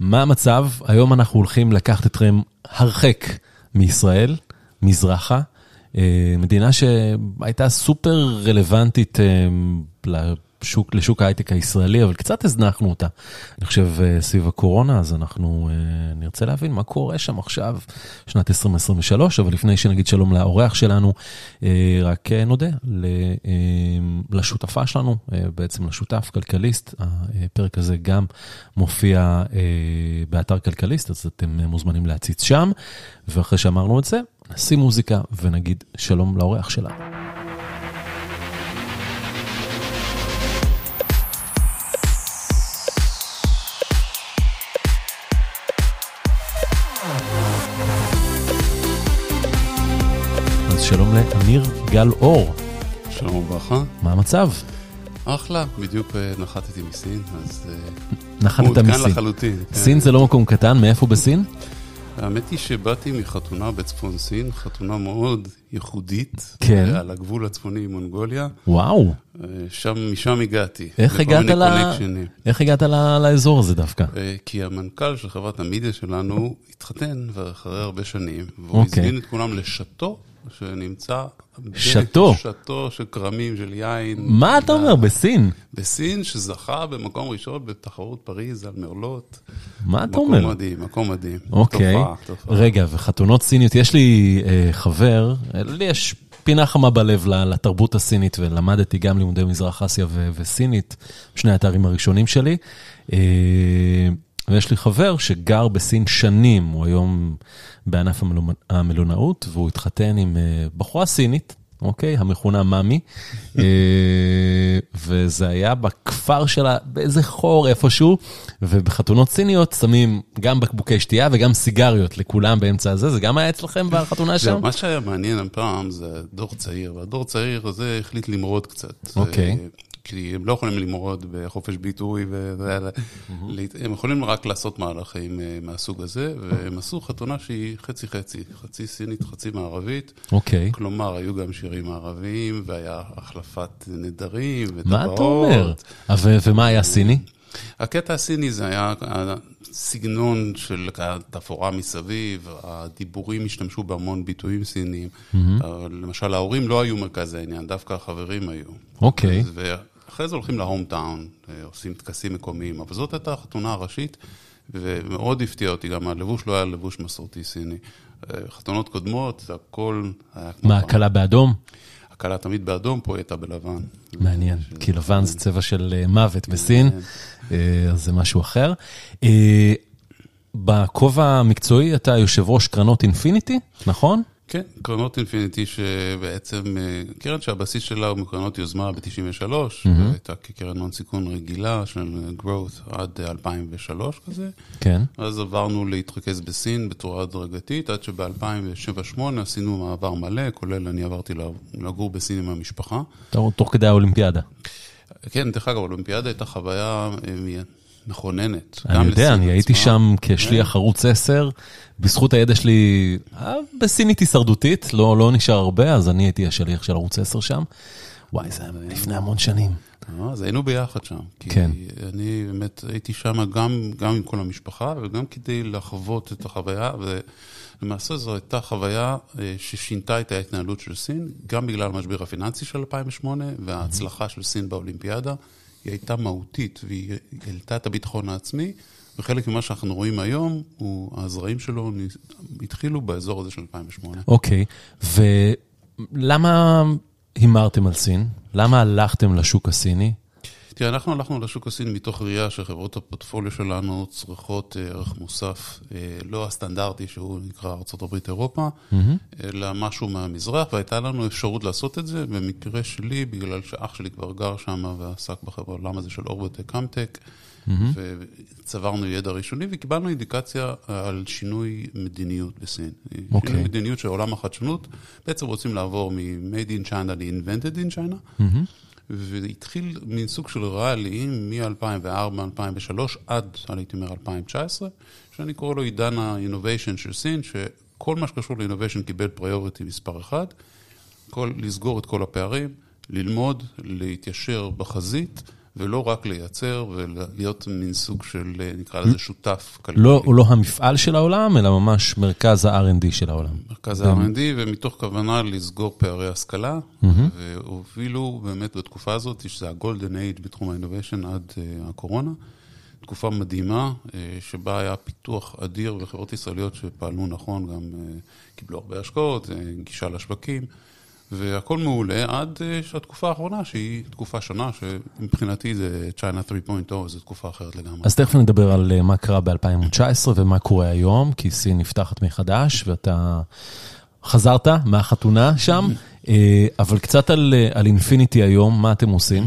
מה המצב? היום אנחנו הולכים לקחת אתכם הרחק מישראל, מזרחה, אה, מדינה שהייתה סופר רלוונטית אה, לשוק, ההייטק הישראלי, אבל קצת הזנחנו אותה. אני חושב אה, סביב הקורונה, אז אנחנו נרצה להבין מה קורה שם עכשיו, שנת 2023, אבל לפני שנגיד שלום לאורח שלנו, רק נודה לשותפה שלנו, בעצם לשותף, כלכליסט. הפרק הזה גם מופיע באתר כלכליסט, אז אתם מוזמנים להציץ שם, ואחרי שאמרנו את זה, נשים מוזיקה ונגיד שלום לאורח שלנו. שלום לאמיר גל אור. שלום וברכה. מה המצב? אחלה, בדיוק אה, נחתתי מסין, אז... אה, נחתת מסין. מעודכן לחלוטין. סין כן. זה לא מקום קטן, מאיפה בסין? האמת היא שבאתי מחתונה בצפון סין, חתונה מאוד ייחודית. כן. על הגבול הצפוני עם מונגוליה. וואו. אה, שם, משם הגעתי. איך הגעת, ל... איך הגעת ל... לאזור הזה דווקא? כי המנכ"ל של חברת המידיה שלנו התחתן אחרי הרבה שנים, והוא אוקיי. הזמין את כולם לשתו שנמצא... שתו. שתו של כרמים, של יין. מה אתה אומר, בסין? בסין, שזכה במקום ראשון בתחרות פריז על מרלות. מה אתה אומר? מקום מדהים, מקום מדהים. אוקיי. תופעה, תופעה. רגע, וחתונות סיניות, יש לי אה, חבר, לי יש פינה חמה בלב לתרבות הסינית, ולמדתי גם לימודי מזרח אסיה ו- וסינית, שני האתרים הראשונים שלי. אה, ויש לי חבר שגר בסין שנים, הוא היום בענף המלונאות, והוא התחתן עם אה, בחורה סינית, אוקיי? המכונה מאמי. אה, וזה היה בכפר שלה, באיזה חור איפשהו, ובחתונות סיניות שמים גם בקבוקי שתייה וגם סיגריות לכולם באמצע הזה, זה גם היה אצלכם בחתונה שם? מה שהיה מעניין הפעם זה דור צעיר, והדור צעיר הזה החליט למרוד קצת. אוקיי. כי הם לא יכולים למרוד בחופש ביטוי, הם יכולים רק לעשות מהלכים אה, מהסוג הזה, והם עשו חתונה שהיא חצי-חצי, חצי סינית, חצי מערבית. אוקיי. כלומר, היו גם שירים מערביים, והיה החלפת נדרים וטבעות. מה אתה אומר? ומה היה סיני? הקטע הסיני זה היה סגנון של התפאורה מסביב, הדיבורים השתמשו בהמון ביטויים סיניים. למשל, ההורים לא היו מרכז העניין, דווקא החברים היו. אוקיי. אחרי זה הולכים להום טאון, אה, עושים טקסים מקומיים, אבל זאת הייתה החתונה הראשית, ומאוד הפתיע אותי, גם הלבוש לא היה לבוש מסורתי סיני. אה, חתונות קודמות, זה הכל היה כמו... מה, הקלה באדום? הקלה תמיד באדום, פה היא הייתה בלבן. מעניין, כי לבן זה צבע של אה, מוות בסין, אז זה משהו אחר. בכובע המקצועי אתה יושב ראש קרנות אינפיניטי, נכון? כן, קרנות אינפיניטי שבעצם, אה, קרן שהבסיס שלה הוא מקרנות יוזמה ב-93, mm-hmm. הייתה כקרן הון סיכון רגילה של growth עד 2003 כזה. כן. אז עברנו להתרכז בסין בצורה הדרגתית, עד שב-2007-2008 עשינו מעבר מלא, כולל אני עברתי לגור בסין עם המשפחה. תוך כדי האולימפיאדה. כן, דרך אגב, האולימפיאדה הייתה חוויה אה, מכוננת. אני יודע, אני הייתי שם כשליח ערוץ 10, בזכות הידע שלי, אה, בסינית הישרדותית, לא, לא נשאר הרבה, אז אני הייתי השליח של ערוץ 10 שם. וואי, זה היה לפני המון שנים. אה, אז היינו ביחד שם. כן. כי אני באמת הייתי שם גם, גם עם כל המשפחה, וגם כדי לחוות את החוויה, ולמעשה זו הייתה חוויה אה, ששינתה את ההתנהלות של סין, גם בגלל המשבר הפיננסי של 2008, וההצלחה של סין באולימפיאדה. היא הייתה מהותית, והיא העלתה את הביטחון העצמי, וחלק ממה שאנחנו רואים היום, הוא, הזרעים שלו התחילו באזור הזה של 2008. אוקיי, okay. ולמה הימרתם על סין? למה הלכתם לשוק הסיני? תראה, אנחנו הלכנו לשוק הסיני מתוך ראייה שחברות הפורטפוליו שלנו צריכות אה, ערך מוסף, אה, לא הסטנדרטי שהוא נקרא ארה"ב-אירופה, mm-hmm. אלא משהו מהמזרח, והייתה לנו אפשרות לעשות את זה. במקרה שלי, בגלל שאח שלי כבר גר שם ועסק בעולם הזה של אורבטק קאמטק, mm-hmm. וצברנו ידע ראשוני וקיבלנו אינדיקציה על שינוי מדיניות בסין. Okay. אוקיי. שינוי מדיניות של עולם החדשנות, בעצם רוצים לעבור מ-Made in China ל-Invented in China. Mm-hmm. והתחיל מין סוג של ראלי מ-2004-2003 עד, הייתי אומר, 2019, שאני קורא לו עידן ה-innovation של סין, שכל מה שקשור ל-innovation קיבל פריוריטי מספר אחד, כל, לסגור את כל הפערים, ללמוד, להתיישר בחזית ולא רק לייצר ולהיות מין סוג של, נקרא לזה שותף כלכלי. לא, הוא לא המפעל של העולם, אלא ממש מרכז ה-R&D של העולם. מרכז ה-R&D, ומתוך כוונה לסגור פערי השכלה, והובילו באמת בתקופה הזאת, שזה ה-Golden Age בתחום ה-Innovation עד הקורונה. תקופה מדהימה, שבה היה פיתוח אדיר וחברות ישראליות שפעלו נכון, גם קיבלו הרבה השקעות, גישה לשווקים. והכל מעולה עד התקופה האחרונה, שהיא תקופה שונה, שמבחינתי זה China 3.0, זו תקופה אחרת לגמרי. אז תכף נדבר על מה קרה ב-2019 ומה קורה היום, כי סין נפתחת מחדש, ואתה חזרת מהחתונה שם, אבל קצת על אינפיניטי היום, מה אתם עושים?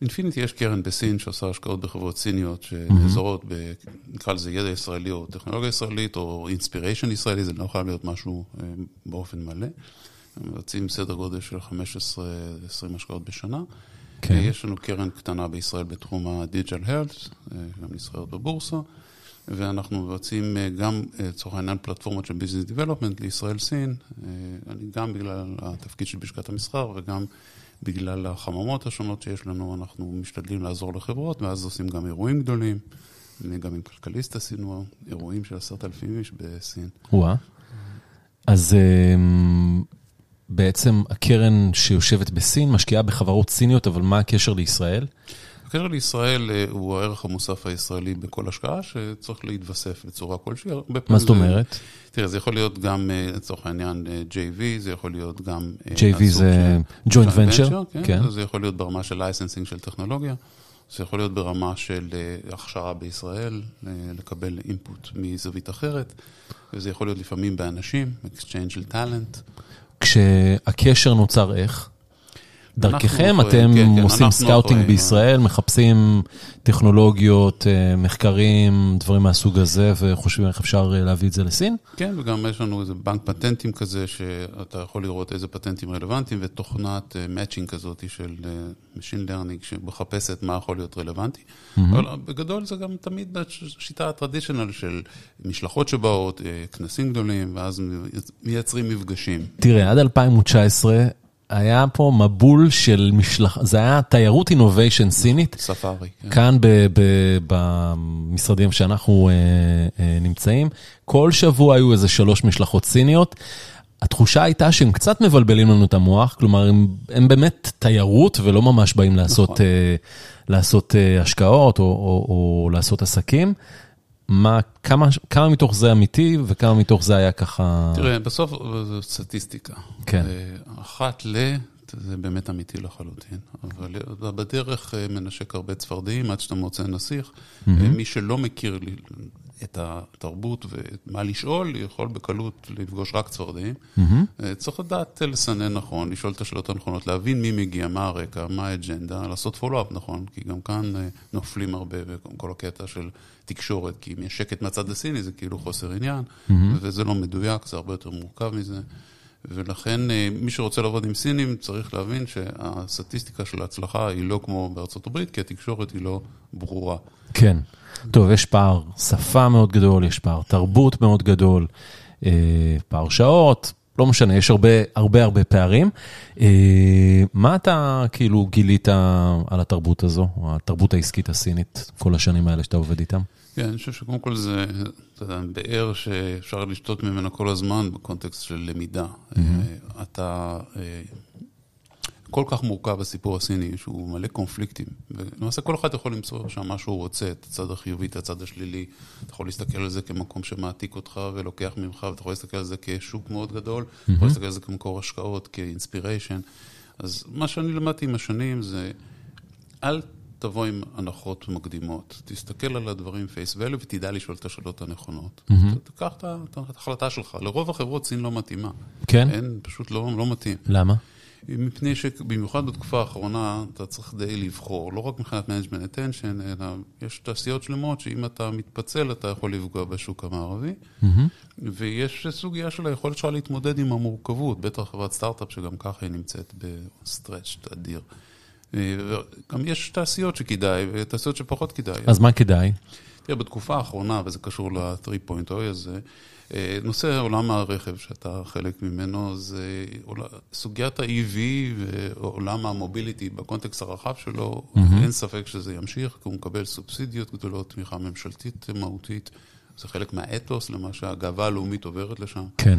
אינפיניטי יש קרן בסין שעושה השקעות בחברות סיניות שנעזרות ב, נקרא לזה ידע ישראלי או טכנולוגיה ישראלית או אינספיריישן ישראלי, זה לא חייב להיות משהו באופן מלא. מבצעים סדר גודל של 15-20 השקעות בשנה. כן. יש לנו קרן קטנה בישראל בתחום ה-Digital Health, גם נסחרת בבורסה, ואנחנו מבצעים גם, לצורך העניין, פלטפורמות של Business Development לישראל-סין, גם בגלל התפקיד של לשכת המסחר וגם בגלל החממות השונות שיש לנו, אנחנו משתדלים לעזור לחברות, ואז עושים גם אירועים גדולים. גם עם כלכליסט עשינו אירועים של עשרת אלפים איש בסין. וואה. אז בעצם הקרן שיושבת בסין משקיעה בחברות סיניות, אבל מה הקשר לישראל? הקשר לישראל הוא הערך המוסף הישראלי בכל השקעה, שצריך להתווסף בצורה כלשהי. מה זאת אומרת? תראה, זה יכול להיות גם, לצורך העניין, JV, זה יכול להיות גם... JV זה joint venture? כן. זה יכול להיות ברמה של licensing של טכנולוגיה. זה יכול להיות ברמה של הכשרה בישראל, לקבל input מזווית אחרת, וזה יכול להיות לפעמים באנשים, exchange של talent. כשהקשר נוצר איך? דרככם אתם כן, כן, עושים scouting בישראל, מחפשים טכנולוגיות, מחקרים, דברים מהסוג הזה, וחושבים איך אפשר להביא את זה לסין? כן, וגם יש לנו איזה בנק פטנטים כזה, שאתה יכול לראות איזה פטנטים רלוונטיים, ותוכנת matching כזאת של Machine Learning, שמחפשת מה יכול להיות רלוונטי. אבל בגדול זה גם תמיד בשיטה הטרדישיונל של משלחות שבאות, כנסים גדולים, ואז מייצרים מפגשים. תראה, עד 2019, היה פה מבול של משלח... זה היה תיירות אינוביישן סינית. ספארי. כאן במשרדים שאנחנו נמצאים. כל שבוע היו איזה שלוש משלחות סיניות. התחושה הייתה שהם קצת מבלבלים לנו את המוח, כלומר, הם, הם באמת תיירות ולא ממש באים לעשות, נכון. לעשות השקעות או, או, או לעשות עסקים. מה, כמה, כמה מתוך זה אמיתי וכמה מתוך זה היה ככה... תראה, בסוף זו סטטיסטיקה. כן. אחת ל... זה באמת אמיתי לחלוטין, אבל בדרך מנשק הרבה צפרדעים עד שאתה מוצא נסיך. Mm-hmm. מי שלא מכיר את התרבות ומה לשאול, יכול בקלות לפגוש רק צפרדעים. Mm-hmm. צריך לדעת לסנן נכון, לשאול את השאלות הנכונות, להבין מי מגיע, מה הרקע, מה האג'נדה, לעשות פולו-אפ נכון, כי גם כאן נופלים הרבה בכל הקטע של תקשורת, כי אם יש שקט מהצד הסיני זה כאילו חוסר עניין, mm-hmm. וזה לא מדויק, זה הרבה יותר מורכב מזה. ולכן מי שרוצה לעבוד עם סינים צריך להבין שהסטטיסטיקה של ההצלחה היא לא כמו בארצות הברית, כי התקשורת היא לא ברורה. כן. טוב, יש פער שפה מאוד גדול, יש פער תרבות מאוד גדול, פער שעות, לא משנה, יש הרבה הרבה הרבה פערים. מה אתה כאילו גילית על התרבות הזו, או התרבות העסקית הסינית, כל השנים האלה שאתה עובד איתם? כן, אני חושב שקודם כל זה, באר שאפשר לשתות ממנה כל הזמן בקונטקסט של למידה. Mm-hmm. אתה כל כך מורכב הסיפור הסיני, שהוא מלא קונפליקטים. ולמעשה כל אחד יכול למצוא שם מה שהוא רוצה, את הצד החיובי, את הצד השלילי. אתה יכול להסתכל על זה כמקום שמעתיק אותך ולוקח ממך, ואתה יכול להסתכל על זה כשוק מאוד גדול, אתה יכול להסתכל על זה כמקור השקעות, כאינספיריישן. אז מה שאני למדתי עם השנים זה, אל תבוא עם הנחות מקדימות. תסתכל על הדברים פייס ואלו ותדע לשאול את השאלות הנכונות. תיקח את ההחלטה שלך. לרוב החברות סין לא מתאימה. כן? אין, פשוט לא, לא מתאים. למה? מפני שבמיוחד בתקופה האחרונה אתה צריך די לבחור, לא רק מבחינת management attention, אלא יש תעשיות שלמות שאם אתה מתפצל אתה יכול לפגוע בשוק המערבי, mm-hmm. ויש סוגיה של היכולת שלך להתמודד עם המורכבות, בטח חברת סטארט-אפ שגם ככה היא נמצאת ב stretch אדיר. גם יש תעשיות שכדאי, ותעשיות שפחות כדאי. אז מה כדאי? תראה, בתקופה האחרונה, וזה קשור ל-3.0 הזה, נושא עולם הרכב שאתה חלק ממנו, זה סוגיית ה-EV ועולם המוביליטי בקונטקסט הרחב שלו, mm-hmm. אין ספק שזה ימשיך, כי הוא מקבל סובסידיות גדולות, תמיכה ממשלתית מהותית. זה חלק מהאתוס למה שהגאווה הלאומית עוברת לשם. כן,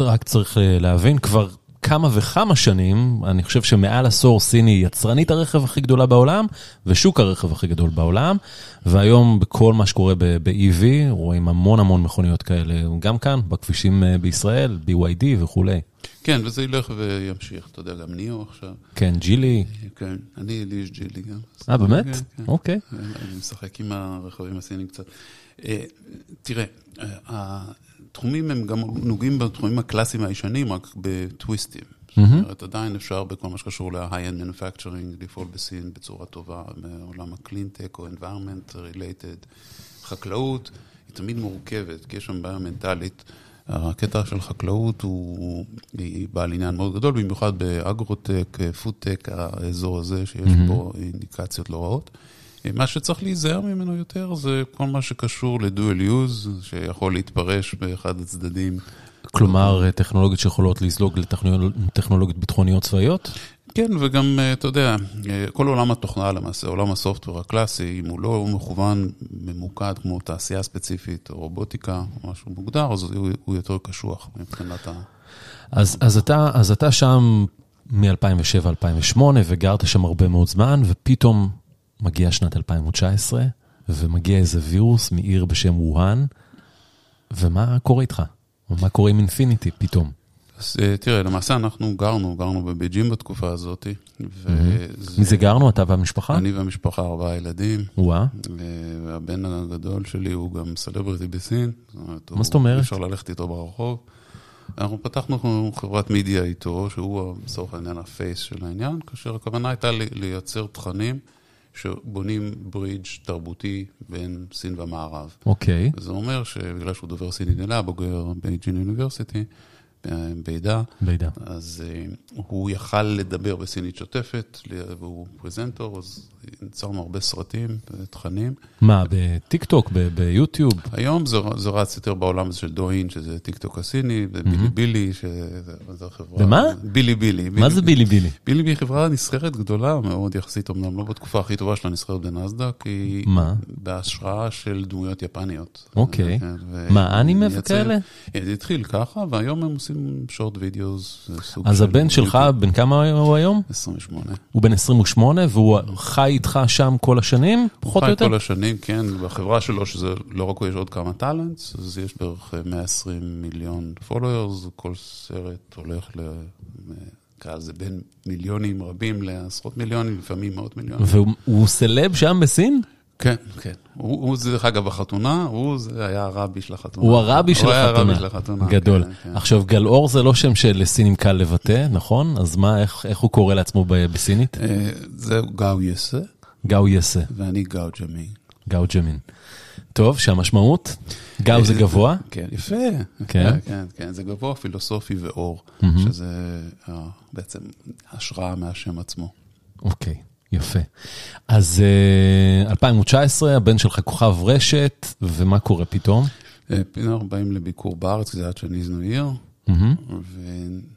רק צריך להבין, כבר כמה וכמה שנים, אני חושב שמעל עשור סיני היא יצרנית הרכב הכי גדולה בעולם, ושוק הרכב הכי גדול בעולם, והיום בכל מה שקורה ב-EV, רואים המון המון מכוניות כאלה, גם כאן, בכבישים בישראל, BYD וכולי. כן, וזה ילך וימשיך, אתה יודע, גם ניאו עכשיו. כן, ג'ילי. כן, אני, לי יש ג'ילי גם. אה, באמת? אוקיי. אני משחק עם הרכבים הסינים קצת. תראה, התחומים הם גם נוגעים בתחומים הקלאסיים הישנים, רק בטוויסטים. זאת אומרת, עדיין אפשר בכל מה שקשור ל-high-end manufacturing לפעול בסין בצורה טובה, ה-clean tech או environment related. חקלאות היא תמיד מורכבת, כי יש שם בעיה מנטלית. הקטע של חקלאות הוא בעל עניין מאוד גדול, במיוחד באגרוטק, פודטק, האזור הזה, שיש בו אינדיקציות לא רעות. מה שצריך להיזהר ממנו יותר זה כל מה שקשור לדואל יוז, שיכול להתפרש באחד הצדדים. כלומר, טכנולוגיות שיכולות לזלוג לטכנולוגיות ביטחוניות צבאיות? כן, וגם, אתה יודע, כל עולם התוכנה למעשה, עולם הסופטוור הקלאסי, אם הוא לא מכוון, ממוקד כמו תעשייה ספציפית או רובוטיקה או משהו מוגדר, אז הוא יותר קשוח מבחינת ה... אז, אז, אתה, אז אתה שם מ-2007-2008 וגרת שם הרבה מאוד זמן, ופתאום מגיעה שנת 2019, ומגיע איזה וירוס מעיר בשם ווהאן, ומה קורה איתך? מה קורה עם אינפיניטי פתאום? אז תראה, למעשה אנחנו גרנו, גרנו בבייג'ינג בתקופה הזאת. מי זה גרנו, אתה והמשפחה? אני והמשפחה, ארבעה ילדים. וואה. והבן הגדול שלי הוא גם סלבריטי בסין. מה זאת אומרת? אפשר ללכת איתו ברחוב. אנחנו פתחנו חברת מידיה איתו, שהוא בסוף העניין ה face של העניין, כאשר הכוונה הייתה לייצר תכנים. שבונים ברידג' תרבותי בין סין ומערב. אוקיי. Okay. זה אומר שבגלל שהוא דובר סינית נלה, בוגר בייג'ין university, בידה, בידה. אז uh, הוא יכל לדבר בסינית שוטפת, והוא פרזנטור, אז יצרנו הרבה סרטים ותכנים. מה, בטיק-טוק, ביוטיוב? היום זה, זה רץ יותר בעולם של דואין, שזה טיק-טוק הסיני, ובילי בילי, שזה חברה... במה? בילי בילי. מה זה בילי בילי? בילי בילי חברה נסחרת גדולה מאוד יחסית, אמנם לא בתקופה הכי טובה שלה נסחרת בנסדק, היא... מה? בהשראה של דמויות יפניות. אוקיי. מה, אנימה וכאלה? זה התחיל ככה, והיום הם עושים short videos. אז הבן שלך, בן כמה הוא היום? 28. הוא בן 28, והוא חי איתך שם כל השנים, פחות או יותר? הוא חי כל השנים, כן. בחברה שלו, שזה לא רק הוא, יש עוד כמה talents, אז יש בערך 120 מיליון followers, כל סרט הולך ל... קהל זה בין מיליונים רבים לעשרות מיליונים, לפעמים מאות מיליונים. והוא סלב שם בסין? כן, כן. הוא, הוא זה, דרך אגב, בחתונה, הוא זה היה הרבי של החתונה. הוא הרבי של החתונה. הוא היה הרבי של החתונה. גדול. כן, כן. עכשיו, גלאור זה לא שם שלסינים קל לבטא, נכון? אז מה, איך, איך הוא קורא לעצמו בסינית? אה, זהו גאו יסה. גאו יסה. ואני גאו ג'מין. גאו ג'מין. טוב, שהמשמעות? גאו זה גבוה? כן, יפה. כן? כן, כן, זה גבוה, פילוסופי ואור, שזה בעצם השראה מהשם עצמו. אוקיי. יפה. אז 2019, הבן שלך כוכב רשת, ומה קורה פתאום? אנחנו באים לביקור בארץ, זה היה צ'ניז ניו ייר,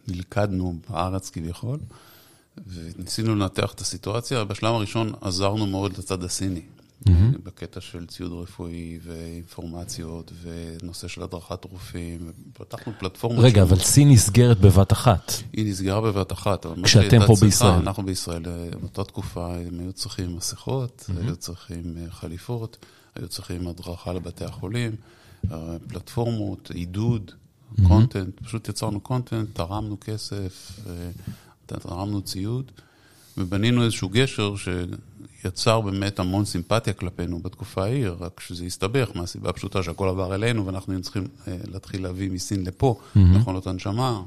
ונלכדנו בארץ כביכול, וניסינו לנתח את הסיטואציה. בשלב הראשון עזרנו מאוד לצד הסיני. Mm-hmm. בקטע של ציוד רפואי ואינפורמציות ונושא של הדרכת רופאים, פתחנו פלטפורמות. רגע, אבל סין נסגרת בבת אחת. היא נסגרה בבת אחת. כשאתם פה בישראל. אנחנו בישראל, באותה תקופה הם היו צריכים מסכות, mm-hmm. היו צריכים חליפות, היו צריכים הדרכה לבתי החולים, פלטפורמות, עידוד, קונטנט, mm-hmm. פשוט יצרנו קונטנט, תרמנו כסף, תרמנו ציוד. ובנינו איזשהו גשר שיצר באמת המון סימפתיה כלפינו בתקופה ההיא, רק שזה הסתבך מהסיבה הפשוטה שהכל עבר אלינו ואנחנו היינו צריכים להתחיל להביא מסין לפה mm-hmm. מכונות הנשמה,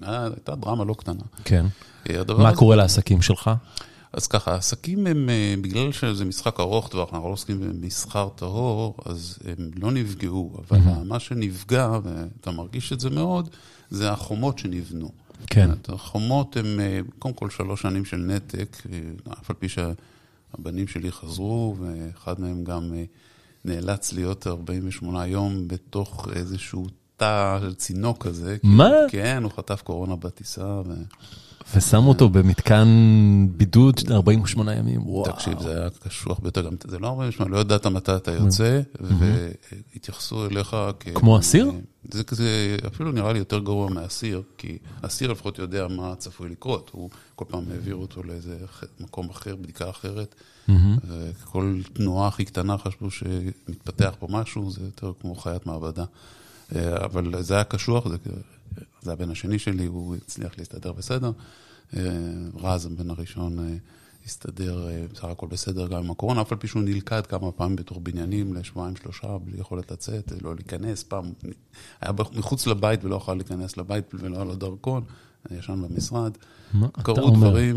והייתה דרמה לא קטנה. כן. מה הזה... קורה לעסקים שלך? אז ככה, העסקים הם, בגלל שזה משחק ארוך טווח, אנחנו לא עוסקים במסחר טהור, אז הם לא נפגעו, אבל mm-hmm. מה שנפגע, ואתה מרגיש את זה מאוד, זה החומות שנבנו. כן. החומות הן קודם כל שלוש שנים של נתק, אף על פי שהבנים שלי חזרו, ואחד מהם גם נאלץ להיות 48 יום בתוך איזשהו תא של צינוק כזה. מה? כן, הוא חטף קורונה בטיסה. ו... ושמו אותו במתקן בידוד 48 ימים, וואו. תקשיב, זה היה קשוח ביותר, גם זה לא 48, לא ידעת מתי אתה יוצא, והתייחסו אליך כ... כמו אסיר? זה כזה, אפילו נראה לי יותר גרוע מאסיר, כי אסיר לפחות יודע מה צפוי לקרות, הוא כל פעם העביר אותו לאיזה מקום אחר, בדיקה אחרת, וכל תנועה הכי קטנה חשבו שמתפתח פה משהו, זה יותר כמו חיית מעבדה. אבל זה היה קשוח, זה, זה הבן השני שלי, הוא הצליח להסתדר בסדר. רז, הבן הראשון, הסתדר בסך הכל בסדר גם עם הקורונה, אף על פי שהוא נלכד כמה פעמים בתוך בניינים לשבועיים, שלושה, בלי יכולת לצאת, לא להיכנס. פעם היה מחוץ לבית ולא יכול להיכנס לבית ולא היה לו דרכון, ישן במשרד. קרו דברים,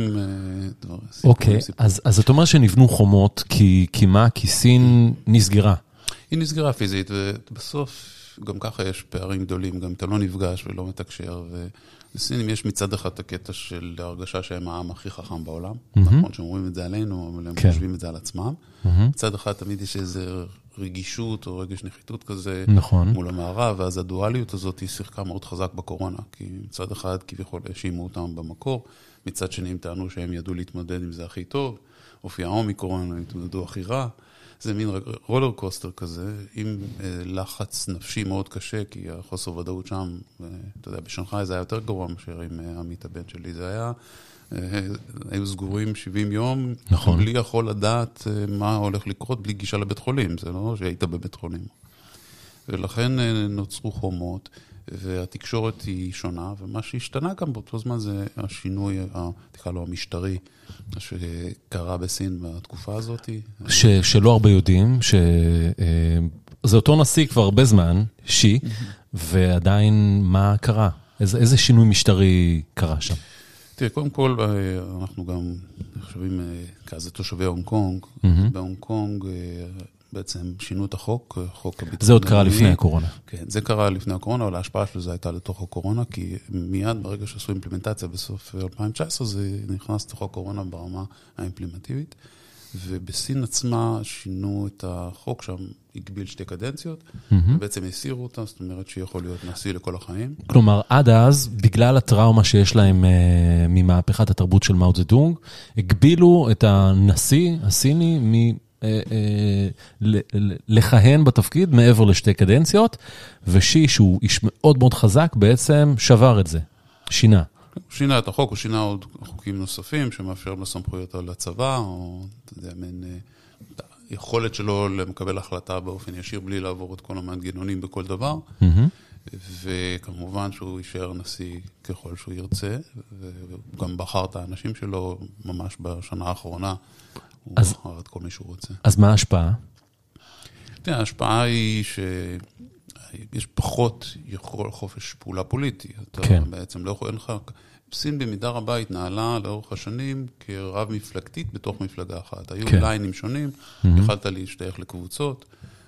דבר, אוקיי, אז, אז אתה אומר שנבנו חומות, כי, כי מה? כי סין נסגרה. היא נסגרה פיזית, ובסוף... גם ככה יש פערים גדולים, גם אתה לא נפגש ולא מתקשר. ולסינים יש מצד אחד את הקטע של הרגשה שהם העם הכי חכם בעולם. Mm-hmm. נכון שאומרים את זה עלינו, אבל הם כן. חושבים את זה על עצמם. Mm-hmm. מצד אחד תמיד יש איזו רגישות או רגש נחיתות כזה נכון. מול המערב, ואז הדואליות הזאת היא שיחקה מאוד חזק בקורונה. כי מצד אחד כביכול האשימו אותם במקור, מצד שני הם טענו שהם ידעו להתמודד עם זה הכי טוב. אופי האומיקרון, הם התמודדו הכי רע. זה מין רולר קוסטר כזה, עם אה, לחץ נפשי מאוד קשה, כי החוסר ודאות שם, אה, אתה יודע, בשנגחאי זה היה יותר גרוע מאשר עם אה, עמית הבן שלי, זה היה, היו סגורים 70 יום, נכון. בלי יכול לדעת מה הולך לקרות, בלי גישה לבית חולים, זה לא שהיית בבית חולים. ולכן נוצרו חומות. והתקשורת היא שונה, ומה שהשתנה גם באותו זמן זה השינוי, תקרא לו המשטרי, שקרה בסין בתקופה הזאת. ש, שלא הרבה יודעים, שזה אה, אותו נשיא כבר הרבה זמן, שי, ועדיין מה קרה? איזה, איזה שינוי משטרי קרה שם? תראה, קודם כל, אה, אנחנו גם נחשבים אה, כזה תושבי הונג קונג. Mm-hmm. בהונג קונג בעצם שינו את החוק, חוק הביטחון. זה עוד קרה לפני הקורונה. כן, זה קרה לפני הקורונה, אבל ההשפעה של זה הייתה לתוך הקורונה, כי מיד ברגע שעשו אימפלימנטציה בסוף 2019, זה נכנס לתוך הקורונה ברמה האימפלימנטיבית. ובסין עצמה שינו את החוק שם, הגביל שתי קדנציות, mm-hmm. ובעצם הסירו אותה, זאת אומרת שיכול להיות נשיא לכל החיים. כלומר, עד אז, בגלל הטראומה שיש להם uh, ממהפכת התרבות של מאו דונג, הגבילו את הנשיא הסיני מ... אה, אה, לכהן בתפקיד מעבר לשתי קדנציות, ושי, שהוא איש מאוד מאוד חזק, בעצם שבר את זה, שינה. הוא שינה את החוק, הוא שינה עוד חוקים נוספים שמאפשר לו סמכויות על הצבא, או אתה יודע, מין אה, יכולת שלו לקבל החלטה באופן ישיר בלי לעבור את כל המנגנונים בכל דבר. וכמובן שהוא יישאר נשיא ככל שהוא ירצה, והוא גם בחר את האנשים שלו ממש בשנה האחרונה. הוא אז, בחר את כל מי שהוא רוצה. אז מה ההשפעה? תראה, ההשפעה היא שיש פחות יכול חופש פעולה פוליטי. אתה כן. בעצם לא יכול, אין לך... סין במידה רבה התנהלה לאורך השנים כרב מפלגתית בתוך מפלגה אחת. היו כן. ליינים שונים, mm-hmm. יכלת להשתייך לקבוצות.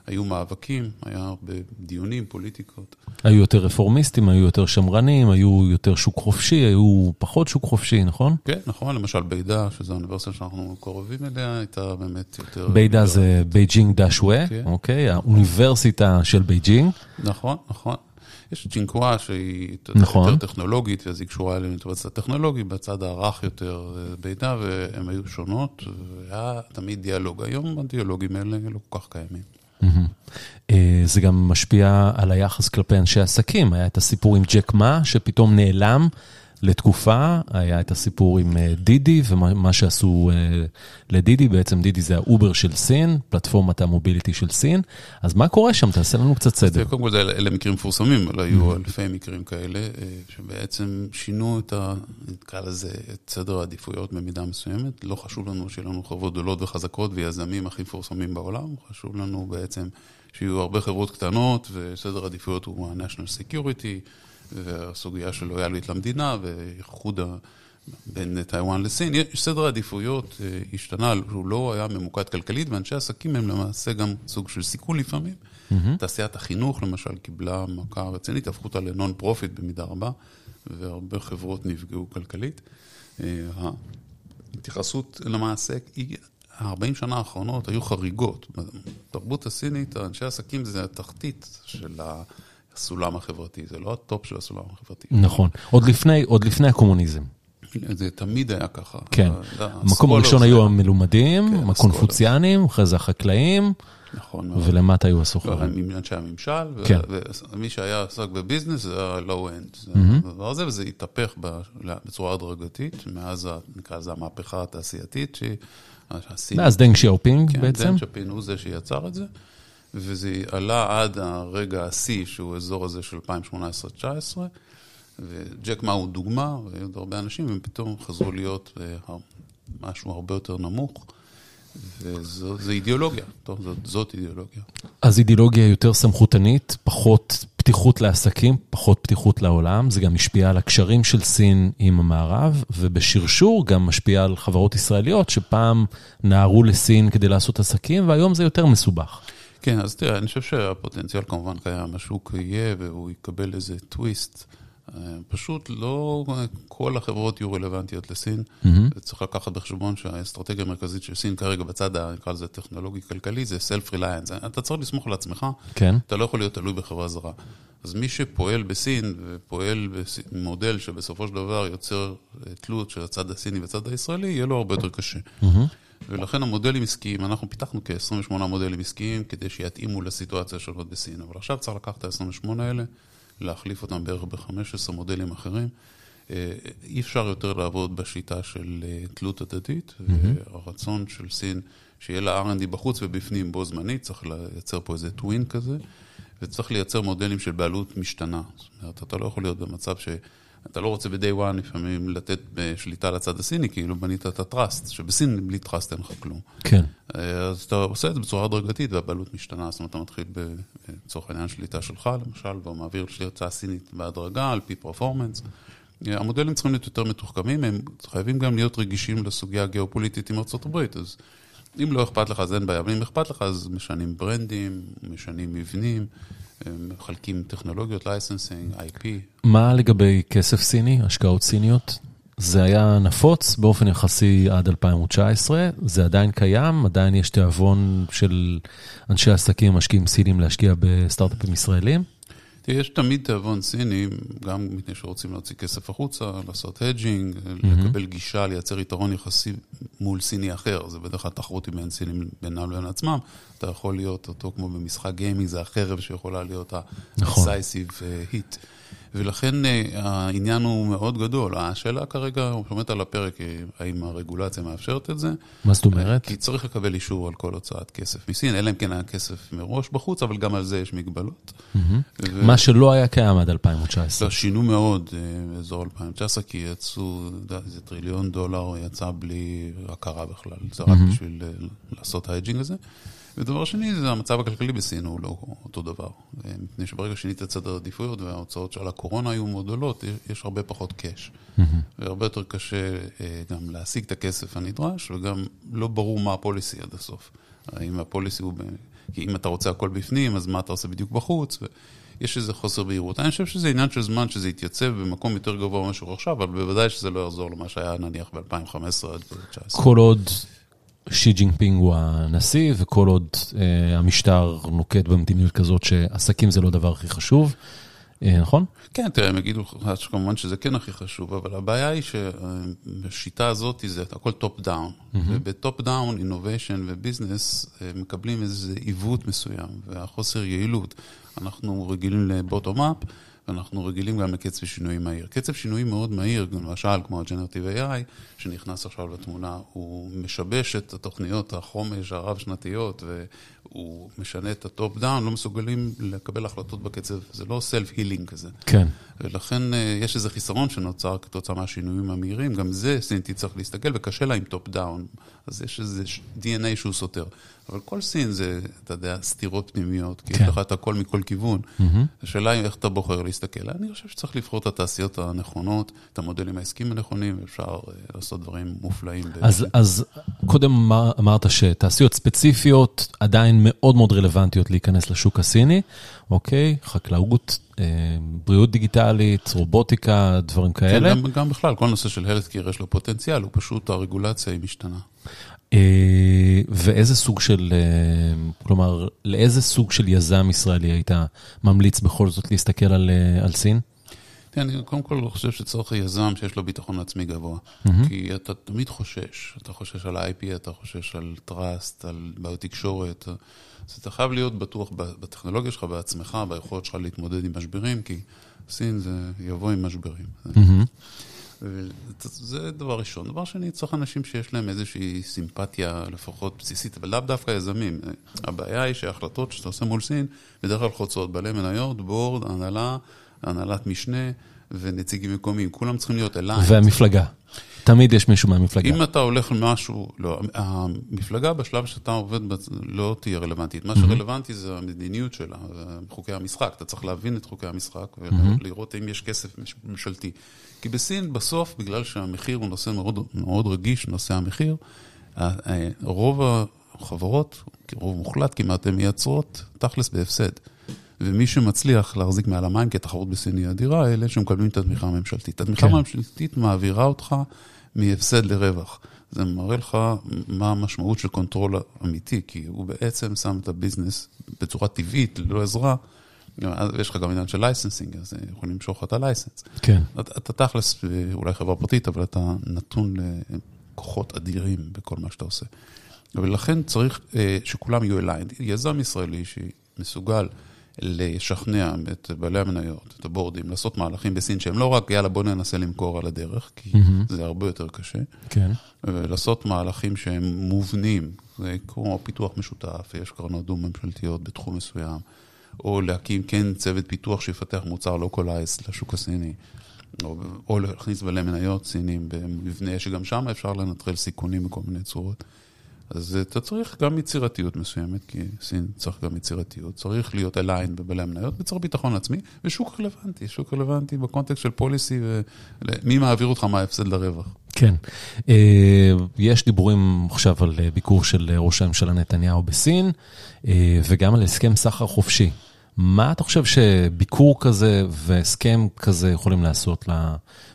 היו מאבקים, היה הרבה דיונים, פוליטיקות. היו יותר רפורמיסטים, היו יותר שמרנים, היו יותר שוק חופשי, היו פחות שוק חופשי, נכון? כן, נכון, למשל בידה, שזו האוניברסיטה שאנחנו קרובים אליה, הייתה באמת יותר... בידה זה 北京大学, כן. אוקיי? האוניברסיטה של בייג'ינג. נכון, נכון. יש צ'ינגחווה שהיא נכון. יותר טכנולוגית, ואז היא קשורה אלינו בצד הטכנולוגי, בצד הרך יותר בידה, והן היו שונות, והיה תמיד דיאלוג. היום הדיאלוגים האלה לא כל כך קיימים. אה, זה גם משפיע על היחס כלפי אנשי עסקים. היה את הסיפור עם ג'ק מה, שפתאום נעלם לתקופה, היה את הסיפור עם אה, דידי ומה שעשו אה, לדידי, בעצם דידי זה האובר של סין, פלטפורמת ה mobility של סין. אז מה קורה שם? תעשה לנו קצת סדר. קודם כל, אלה מקרים מפורסמים, אבל היו אלפי מקרים כאלה, שבעצם שינו את ה... נקרא לזה, את סדר העדיפויות במידה מסוימת. לא חשוב לנו שיהיו לנו חברות גדולות וחזקות ויזמים הכי מפורסמים בעולם, חשוב לנו בעצם שיהיו הרבה חברות קטנות, וסדר העדיפויות הוא ה-National Security. והסוגיה של לויאליות למדינה ואיחוד בין טיוואן לסין. סדר העדיפויות אה, השתנה, הוא לא היה ממוקד כלכלית, ואנשי עסקים הם למעשה גם סוג של סיכון לפעמים. Mm-hmm. תעשיית החינוך למשל קיבלה מכה רצינית, הפכו אותה ל non-profit במידה רבה, והרבה חברות נפגעו כלכלית. ההתייחסות למעשה, 40 שנה האחרונות היו חריגות. בתרבות הסינית, אנשי עסקים זה התחתית של הסולם החברתי, זה לא ה top של הסולם החברתי. נכון, עוד לפני, עוד לפני הקומוניזם. זה תמיד היה ככה. כן, המקום הראשון היו המלומדים, כן, הקונפוציאנים, אחרי זה החקלאים. נכון מאוד. ולמטה היו הסוחרים. אנשי הממשל, כן. ומי שהיה עסק ב business זה ה-low-end. הדבר הזה, וזה התהפך בצורה הדרגתית, מאז, נקרא לזה המהפכה התעשייתית, מאז דנג שיאופינג כן, בעצם. דנג שיאופינג הוא זה שיצר את זה, וזה עלה עד הרגע השיא, שהוא האזור הזה של 2018-2019, וג'ק מה הוא דוגמה, והיו עוד הרבה אנשים, והם פתאום חזרו להיות אה, משהו הרבה יותר נמוך. וזו אידיאולוגיה, טוב, זאת, זאת אידיאולוגיה. אז אידיאולוגיה יותר סמכותנית, פחות פתיחות לעסקים, פחות פתיחות לעולם, זה גם משפיע על הקשרים של סין עם המערב, ובשרשור גם משפיע על חברות ישראליות שפעם נהרו לסין כדי לעשות עסקים, והיום זה יותר מסובך. כן, אז תראה, אני חושב שהפוטנציאל כמובן קיים, השוק יהיה והוא יקבל איזה טוויסט. פשוט לא כל החברות יהיו רלוונטיות לסין. Mm-hmm. צריך לקחת בחשבון שהאסטרטגיה המרכזית של סין כרגע בצד, נקרא לזה טכנולוגי-כלכלי, זה self-reliance. אתה צריך לסמוך על עצמך, כן. אתה לא יכול להיות תלוי בחברה זרה. אז מי שפועל בסין ופועל במודל שבסופו של דבר יוצר אה, תלות של הצד הסיני והצד הישראלי, יהיה לו הרבה יותר קשה. Mm-hmm. ולכן המודלים עסקיים, אנחנו פיתחנו כ-28 מודלים עסקיים כדי שיתאימו לסיטואציה שלו בסין. אבל עכשיו צריך לקחת את ה-28 האלה. להחליף אותם בערך ב-15 מודלים אחרים. אה, אי אפשר יותר לעבוד בשיטה של אה, תלות הדדית, mm-hmm. והרצון של סין שיהיה לה R&D בחוץ ובפנים בו זמנית, צריך לייצר פה איזה טווין כזה, וצריך לייצר מודלים של בעלות משתנה. זאת אומרת, אתה לא יכול להיות במצב ש... אתה לא רוצה ב-day one לפעמים לתת שליטה לצד הסיני, כאילו בנית את הטראסט, שבסין בלי טראסט אין לך כלום. כן. אז אתה עושה את זה בצורה הדרגתית והבעלות משתנה, זאת אומרת, אתה מתחיל לצורך העניין שליטה שלך, למשל, ומעביר לשליטה הסינית בהדרגה, על פי פרפורמנס. המודלים צריכים להיות יותר מתוחכמים, הם חייבים גם להיות רגישים לסוגיה הגיאופוליטית עם ארה"ב, אז אם לא אכפת לך אז אין בעיה, אבל אם אכפת לך אז משנים ברנדים, משנים מבנים. מחלקים טכנולוגיות, licensing, IP. מה לגבי כסף סיני, השקעות סיניות? זה היה נפוץ באופן יחסי עד 2019, זה עדיין קיים, עדיין יש תיאבון של אנשי עסקים, משקיעים סינים להשקיע בסטארט-אפים ישראלים? יש תמיד תיאבון סיני, גם מפני שרוצים להוציא כסף החוצה, לעשות mm-hmm. לקבל גישה, לייצר יתרון יחסי מול סיני אחר. זה בדרך כלל תחרות עם סינים בינם לבין עצמם. אתה יכול להיות אותו כמו במשחק גיימינג, זה החרב שיכולה להיות ה-decisive נכון. hit. ולכן אה, העניין הוא מאוד גדול. השאלה כרגע עומדת על הפרק, אה, האם הרגולציה מאפשרת את זה. מה זאת אומרת? כי צריך לקבל אישור על כל הוצאת כסף מסין, אלא אם כן היה כסף מראש בחוץ, אבל גם על זה יש מגבלות. ו... מה שלא היה קיים עד 2019. לא, שינו מאוד אה, באזור 2019, כי יצאו, איזה טריליון דולר יצא בלי הכרה בכלל. זה רק בשביל לעשות ה hedging הזה. ודבר שני, זה המצב הכלכלי בסין הוא לא אותו דבר. מפני שברגע שינית את סדר העדיפויות וההוצאות של הקורונה היו מאוד גדולות, יש הרבה פחות cash. והרבה יותר קשה אה, גם להשיג את הכסף הנדרש, וגם לא ברור מה ה policy עד הסוף. האם ה policy הוא... כי אם אתה רוצה הכל בפנים, אז מה אתה עושה בדיוק בחוץ? יש איזה חוסר בהירות. אני חושב שזה עניין של זמן שזה יתייצב במקום יותר גבוה ממה שהוא עכשיו, אבל בוודאי שזה לא יחזור למה שהיה נניח ב-2015 עד 2019. כל עוד שי ג'ינפינג הוא הנשיא, וכל עוד אה, המשטר נוקט במדיניות כזאת שעסקים זה לא הדבר הכי חשוב, אה, נכון? כן, תראה, הם יגידו לך כמובן שזה כן הכי חשוב, אבל הבעיה היא שבשיטה הזאת זה הכל top down, וב top down, innovation ו business מקבלים איזה עיוות מסוים, והחוסר יעילות. אנחנו רגילים ל bottom up. ואנחנו רגילים גם לקצב שינויים מהיר. קצב שינויים מאוד מהיר, למשל כמו ה-Generative AI, שנכנס עכשיו לתמונה, הוא משבש את התוכניות החומש הרב-שנתיות, והוא משנה את ה top down, לא מסוגלים לקבל החלטות בקצב, זה לא self-healing כזה. כן. ולכן אה, יש איזה חיסרון שנוצר כתוצאה מהשינויים המהירים, גם זה סינטי צריך להסתכל, וקשה לה עם top down, אז יש איזה DNA שהוא סותר. אבל כל סין זה, אתה יודע, סתירות פנימיות, כי כן. יש לך את הכל מכל כיוון. Mm-hmm. השאלה היא איך אתה בוחר להסתכל. אני חושב שצריך לבחור את התעשיות הנכונות, את המודלים העסקיים הנכונים, ואפשר uh, לעשות דברים מופלאים. אז, אז קודם אמרת שתעשיות ספציפיות עדיין מאוד מאוד רלוונטיות להיכנס לשוק הסיני, אוקיי? חקלאות, אה, בריאות דיגיטלית, רובוטיקה, דברים כאלה. כן, גם, גם בכלל, כל נושא של הלסקיר יש לו פוטנציאל, הוא פשוט, הרגולציה היא משתנה. אה, ואיזה סוג של, אה, כלומר, לאיזה סוג של יזם ישראלי היית ממליץ בכל זאת להסתכל על, אה, על סין? כן, אני קודם כל חושב שצריך יזם שיש לו ביטחון עצמי גבוה. כי אתה תמיד חושש, אתה חושש על ה-IP, אתה חושש על טראסט, על בעיות תקשורת. אז אתה חייב להיות בטוח בטכנולוגיה שלך, בעצמך, ביכולת שלך להתמודד עם משברים, כי סין זה יבוא עם משברים. זה דבר ראשון. דבר שני, צריך אנשים שיש להם איזושהי סימפתיה לפחות בסיסית, אבל לאו דווקא יזמים. הבעיה היא שההחלטות שאתה עושה מול סין, בדרך כלל חוצות בעלי מניות, בורד, הנהלה, הנהלת משנה ונציגים מקומיים. כולם צריכים להיות אליי. והמפלגה. תמיד יש מישהו מהמפלגה. אם אתה הולך למשהו, לא, המפלגה בשלב שאתה עובד לא תהיה רלוונטית. מה שרלוונטי זה המדיניות שלה, חוקי המשחק. אתה צריך להבין את חוקי המשחק ולראות אם יש כסף ממשלתי. כי בסין בסוף, בגלל שהמחיר הוא נושא מאוד, מאוד רגיש, נושא המחיר, רוב החברות, רוב מוחלט כמעט, הן מייצרות תכלס בהפסד. ומי שמצליח להחזיק מעל המים, כי התחרות בסין היא אדירה, אלה שמקבלים את התמיכה הממשלתית. התמיכה כן. הממשלתית מעבירה אותך מהפסד לרווח. זה מראה לך מה המשמעות של control אמיתי, כי הוא בעצם שם את ה business בצורה טבעית, ללא עזרה. יש לך גם עניין של licensing, אז יכולים למשוך את ה license. כן. אתה, אתה תכלס, אולי חברה פרטית, אבל אתה נתון לכוחות אדירים בכל מה שאתה עושה. ולכן צריך אה, שכולם יהיו aligned. יזם ישראלי שמסוגל לשכנע את בעלי המניות, את הבורדים, לעשות מהלכים בסין שהם לא רק, יאללה, בוא ננסה למכור על הדרך, כי mm-hmm. זה הרבה יותר קשה. כן. ולעשות מהלכים שהם מובנים, זה כמו פיתוח משותף, יש קרנות דו-ממשלתיות בתחום מסוים, או להקים כן צוות פיתוח שיפתח מוצר localized לשוק הסיני, או, או להכניס בעלי מניות סינים במבנה שגם שם אפשר לנטרל סיכונים בכל מיני צורות. אז אתה צריך גם יצירתיות מסוימת, כי סין צריך גם יצירתיות, צריך להיות aligned בבעלי המניות, וצריך ביטחון עצמי, ושוק רלוונטי, שוק רלוונטי בקונטקסט של policy, ומי מעביר אותך מההפסד לרווח. כן. אה, יש דיבורים עכשיו על ביקור של ראש הממשלה נתניהו בסין, אה, וגם על הסכם סחר חופשי. מה אתה חושב שביקור כזה והסכם כזה יכולים לעשות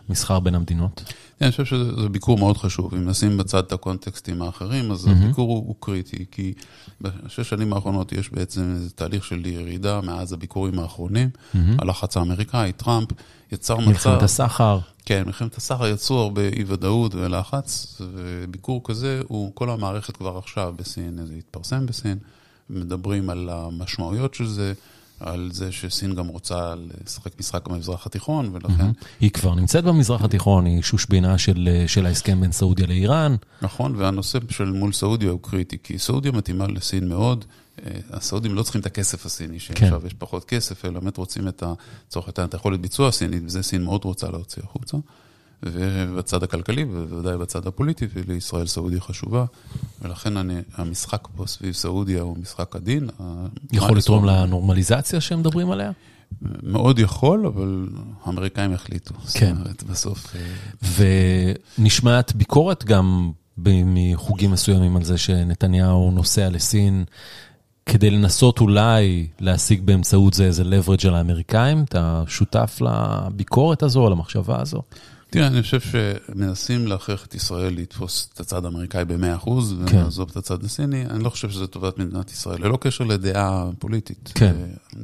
למסחר בין המדינות? אני חושב שזה ביקור מאוד חשוב. אם נשים בצד את הקונטקסטים האחרים, אז mm-hmm. הביקור הוא, הוא קריטי, כי בשש שנים האחרונות יש בעצם איזה תהליך של ירידה מאז הביקורים האחרונים. Mm-hmm. הלחץ האמריקאי, טראמפ, יצר מצב... מלחמת הסחר. כן, מלחמת הסחר יצרו הרבה אי-ודאות ולחץ, וביקור כזה, הוא, כל המערכת כבר עכשיו בסין, זה התפרסם בסין, מדברים על המשמעויות של זה. על זה שסין גם רוצה לשחק משחק במזרח התיכון, ולכן... היא כבר נמצאת במזרח התיכון, היא שושבינה של, של ההסכם בין סעודיה לאיראן. נכון, והנושא של מול סעודיה הוא קריטי, כי סעודיה מתאימה לסין מאוד. אה, הסעודים לא צריכים את הכסף הסיני, שעכשיו כן. יש פחות כסף, אלא באמת רוצים את הצורך, את היכולת ביצוע הסינית, וזה סין מאוד רוצה להוציא החוצה. ובצד הכלכלי, ובוודאי בצד הפוליטי, ולישראל סעודיה חשובה, ולכן אני, המשחק פה סביב סעודיה הוא משחק עדין. יכול לתרום לנורמליזציה שהם מדברים עליה? מאוד יכול, אבל האמריקאים יחליטו. כן. זאת אומרת, בסוף... ונשמעת ביקורת גם מחוגים מסוימים על זה שנתניהו נוסע לסין. כדי לנסות אולי להשיג באמצעות זה איזה leverage על האמריקאים? אתה שותף לביקורת הזו, למחשבה הזו? תראה, אני חושב שמנסים להכריח את ישראל לתפוס את הצד האמריקאי ב-100% כן. ולעזוב את הצד הסיני. אני לא חושב שזה טובת מדינת ישראל, ללא קשר לדעה פוליטית. כן.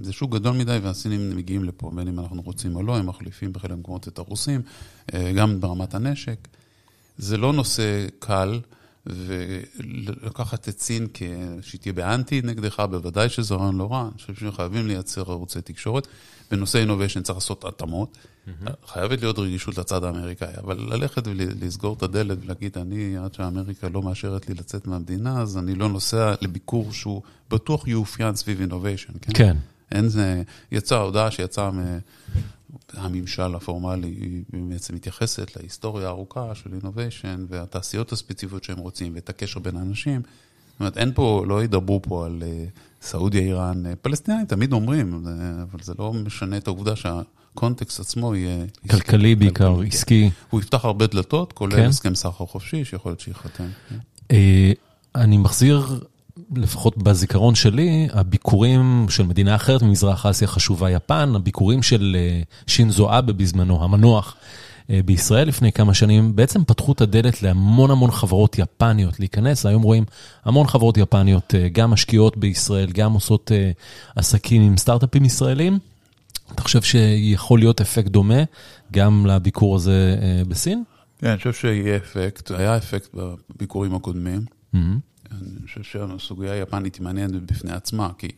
זה שוק גדול מדי והסינים מגיעים לפה, בין אם אנחנו רוצים או לא, הם מחליפים בחלק מהמקומות את הרוסים, אה, גם ברמת הנשק. זה לא נושא קל. ולקחת את סין שהיא תהיה באנטי נגדך, בוודאי שזה רעיון לא רע. אני חושב שחייבים לייצר ערוצי תקשורת. בנושא innovation צריך לעשות התאמות. Mm-hmm. חייבת להיות רגישות לצד האמריקאי, אבל ללכת ולסגור את הדלת ולהגיד, אני, עד שאמריקה לא מאשרת לי לצאת מהמדינה, אז אני לא נוסע לביקור שהוא בטוח יאופיין סביב innovation, כן? כן. אין זה, יצאה הודעה שיצאה מהממשל הפורמלי, היא בעצם מתייחסת להיסטוריה הארוכה של innovation והתעשיות הספציפיות שהם רוצים ואת הקשר בין האנשים. זאת אומרת, אין פה, לא ידברו פה על אה, סעודיה, איראן, אה, פלסטינים תמיד אומרים, אבל זה לא משנה את העובדה שהקונטקסט עצמו יהיה... כלכלי בעיקר, עסקי. הוא יפתח הרבה דלתות, כולל כן. הסכם סחר חופשי, שיכול להיות שייחתם. אה, אני מחזיר לפחות בזיכרון שלי, הביקורים של מדינה אחרת ממזרח אסיה חשובה, יפן, הביקורים של שינזו אבה בזמנו, המנוח, בישראל לפני כמה שנים, בעצם פתחו את הדלת להמון המון חברות יפניות להיכנס. היום רואים המון חברות יפניות, גם משקיעות בישראל, גם עושות עסקים עם סטארט-אפים ישראלים. אתה חושב שיכול להיות אפקט דומה גם לביקור הזה בסין? כן, אני חושב שיהיה אפקט, היה אפקט בביקורים הקודמים. Mm-hmm. אני חושב שהסוגיה היפנית היא מעניינת בפני עצמה, כי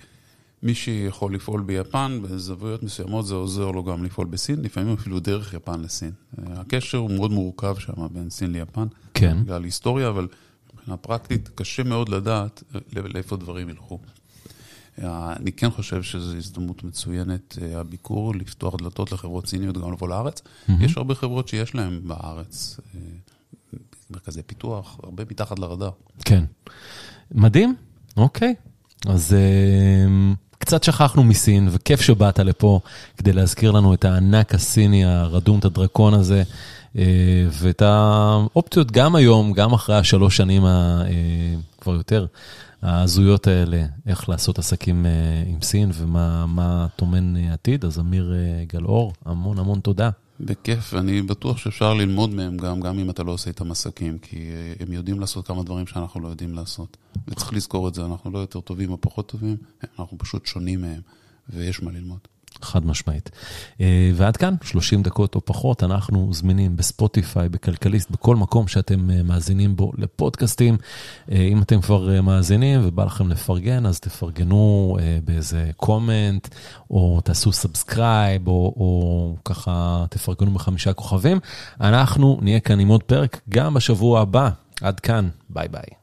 מי שיכול לפעול ביפן, בזוויות מסוימות זה עוזר לו גם לפעול בסין, לפעמים אפילו דרך יפן לסין. הקשר הוא מאוד מורכב שם בין סין ליפן, כן. בגלל היסטוריה, אבל מבחינה פרקטית קשה מאוד לדעת לאיפה דברים ילכו. אני כן חושב שזו הזדמנות מצוינת, הביקור, לפתוח דלתות לחברות סיניות גם לבוא לארץ. Mm-hmm. יש הרבה חברות שיש להן בארץ מרכזי פיתוח, הרבה מתחת לרדאר. כן. מדהים, אוקיי. אז קצת שכחנו מסין, וכיף שבאת לפה כדי להזכיר לנו את הענק הסיני הרדום, את הדרקון הזה, ואת האופציות גם היום, גם אחרי השלוש שנים כבר יותר. ההזויות האלה, איך לעשות עסקים עם סין ומה טומן עתיד. אז אמיר גלאור, המון המון תודה. בכיף, ואני בטוח שאפשר ללמוד מהם גם, גם אם אתה לא עושה איתם עסקים, כי הם יודעים לעשות כמה דברים שאנחנו לא יודעים לעשות. וצריך לזכור את זה, אנחנו לא יותר טובים או פחות טובים, אנחנו פשוט שונים מהם, ויש מה ללמוד. חד משמעית. ועד כאן, 30 דקות או פחות, אנחנו זמינים בספוטיפיי, בכלכליסט, בכל מקום שאתם מאזינים בו לפודקאסטים. אם אתם כבר מאזינים ובא לכם לפרגן, אז תפרגנו באיזה comment, או תעשו subscribe, או, או ככה תפרגנו בחמישה כוכבים. אנחנו נהיה כאן עם עוד פרק גם בשבוע הבא. עד כאן, ביי ביי.